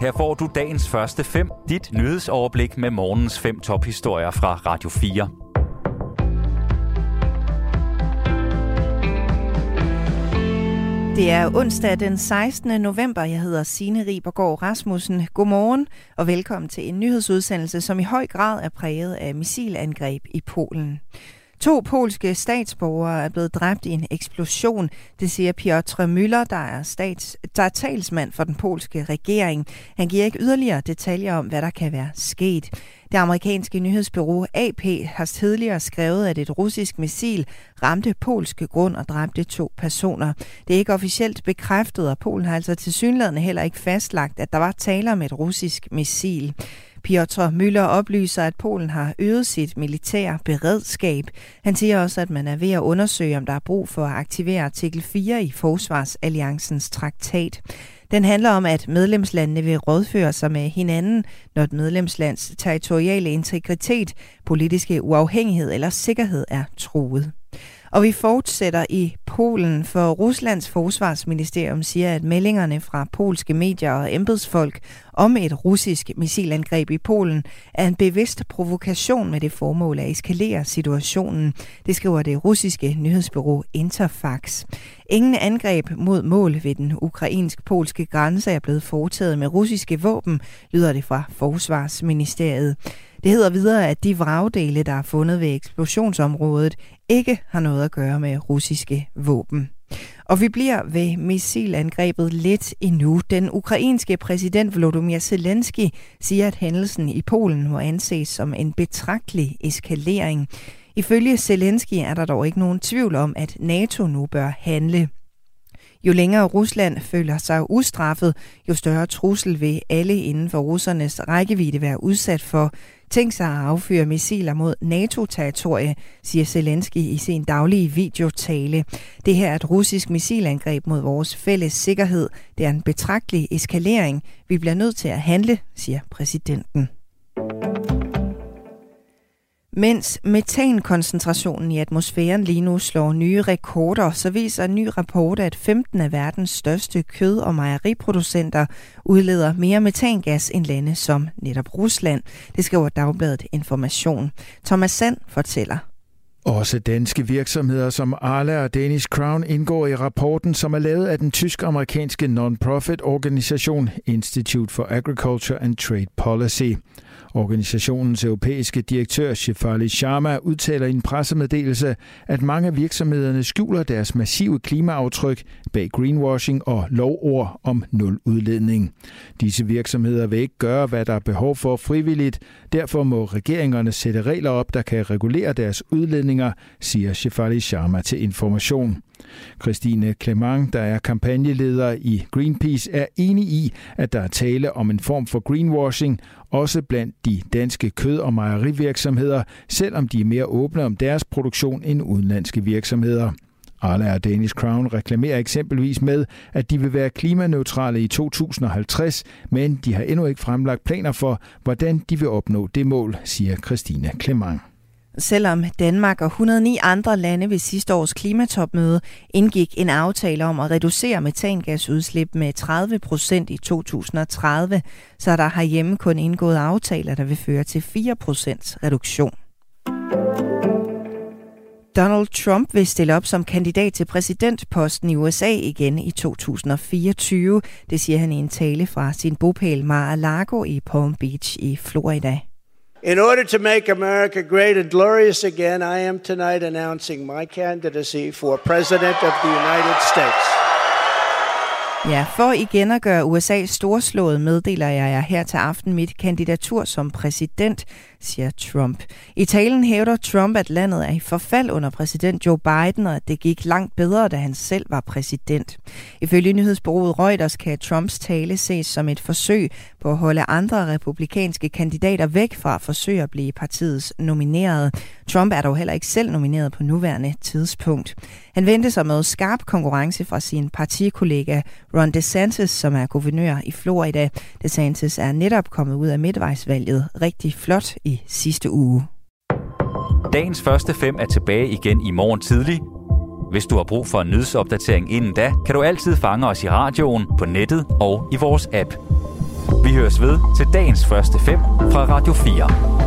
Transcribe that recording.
Her får du dagens første fem, dit nyhedsoverblik med morgens fem tophistorier fra Radio 4. Det er onsdag den 16. november. Jeg hedder Signe Ribergaard Rasmussen. Godmorgen og velkommen til en nyhedsudsendelse, som i høj grad er præget af missilangreb i Polen. To polske statsborgere er blevet dræbt i en eksplosion, det siger Piotr Müller, der er, stats, der er talsmand for den polske regering. Han giver ikke yderligere detaljer om, hvad der kan være sket. Det amerikanske nyhedsbyrå AP har tidligere skrevet, at et russisk missil ramte polske grund og dræbte to personer. Det er ikke officielt bekræftet, og Polen har altså til synligheden heller ikke fastlagt, at der var tale om et russisk missil. Piotr Müller oplyser, at Polen har øget sit militære beredskab. Han siger også, at man er ved at undersøge, om der er brug for at aktivere artikel 4 i Forsvarsalliancens traktat. Den handler om, at medlemslandene vil rådføre sig med hinanden, når et medlemslands territoriale integritet, politiske uafhængighed eller sikkerhed er truet. Og vi fortsætter i Polen, for Ruslands forsvarsministerium siger, at meldingerne fra polske medier og embedsfolk om et russisk missilangreb i Polen er en bevidst provokation med det formål at eskalere situationen. Det skriver det russiske nyhedsbureau Interfax. Ingen angreb mod mål ved den ukrainsk-polske grænse er blevet foretaget med russiske våben, lyder det fra Forsvarsministeriet. Det hedder videre, at de vragdele, der er fundet ved eksplosionsområdet, ikke har noget at gøre med russiske våben. Og vi bliver ved missilangrebet lidt endnu. Den ukrainske præsident Volodymyr Zelensky siger, at hændelsen i Polen må anses som en betragtelig eskalering. Ifølge Zelensky er der dog ikke nogen tvivl om, at NATO nu bør handle. Jo længere Rusland føler sig ustraffet, jo større trussel vil alle inden for russernes rækkevidde være udsat for. Tænk sig at affyre missiler mod NATO-territorie, siger Zelensky i sin daglige videotale. Det her er et russisk missilangreb mod vores fælles sikkerhed. Det er en betragtelig eskalering. Vi bliver nødt til at handle, siger præsidenten. Mens metankoncentrationen i atmosfæren lige nu slår nye rekorder, så viser en ny rapport, at 15 af verdens største kød- og mejeriproducenter udleder mere metangas end lande som netop Rusland. Det skriver Dagbladet Information. Thomas Sand fortæller. Også danske virksomheder som Arla og Danish Crown indgår i rapporten, som er lavet af den tysk-amerikanske non-profit organisation Institute for Agriculture and Trade Policy. Organisationens europæiske direktør Shefali Sharma udtaler i en pressemeddelelse, at mange af virksomhederne skjuler deres massive klimaaftryk bag greenwashing og lovord om nul udledning. Disse virksomheder vil ikke gøre, hvad der er behov for frivilligt. Derfor må regeringerne sætte regler op, der kan regulere deres udledninger, siger Shefali Sharma til information. Christine Clement, der er kampagneleder i Greenpeace, er enig i, at der er tale om en form for greenwashing, også blandt de danske kød- og mejerivirksomheder, selvom de er mere åbne om deres produktion end udenlandske virksomheder. Arla og Danish Crown reklamerer eksempelvis med, at de vil være klimaneutrale i 2050, men de har endnu ikke fremlagt planer for, hvordan de vil opnå det mål, siger Christina Clement. Selvom Danmark og 109 andre lande ved sidste års klimatopmøde indgik en aftale om at reducere metangasudslip med 30 procent i 2030, så er der herhjemme kun indgået aftaler, der vil føre til 4 procents reduktion. Donald Trump vil stille op som kandidat til præsidentposten i USA igen i 2024. Det siger han i en tale fra sin bopæl Mar-a-Lago i Palm Beach i Florida. In order to make America great and glorious again, I am tonight announcing my candidacy for President of the United States. Ja, for igen at gøre USA storslået, meddeler jeg jer her til aften mit kandidatur som præsident, siger Trump. I talen hævder Trump, at landet er i forfald under præsident Joe Biden, og at det gik langt bedre, da han selv var præsident. Ifølge nyhedsbureauet Reuters kan Trumps tale ses som et forsøg på at holde andre republikanske kandidater væk fra at forsøge at blive partiets nomineret. Trump er dog heller ikke selv nomineret på nuværende tidspunkt. Han vendte sig med skarp konkurrence fra sin partikollega Ron DeSantis, som er guvernør i Florida. DeSantis er netop kommet ud af midtvejsvalget rigtig flot i sidste uge. Dagens første fem er tilbage igen i morgen tidlig. Hvis du har brug for en nyhedsopdatering inden da, kan du altid fange os i radioen, på nettet og i vores app. Vi høres ved til dagens første fem fra Radio 4.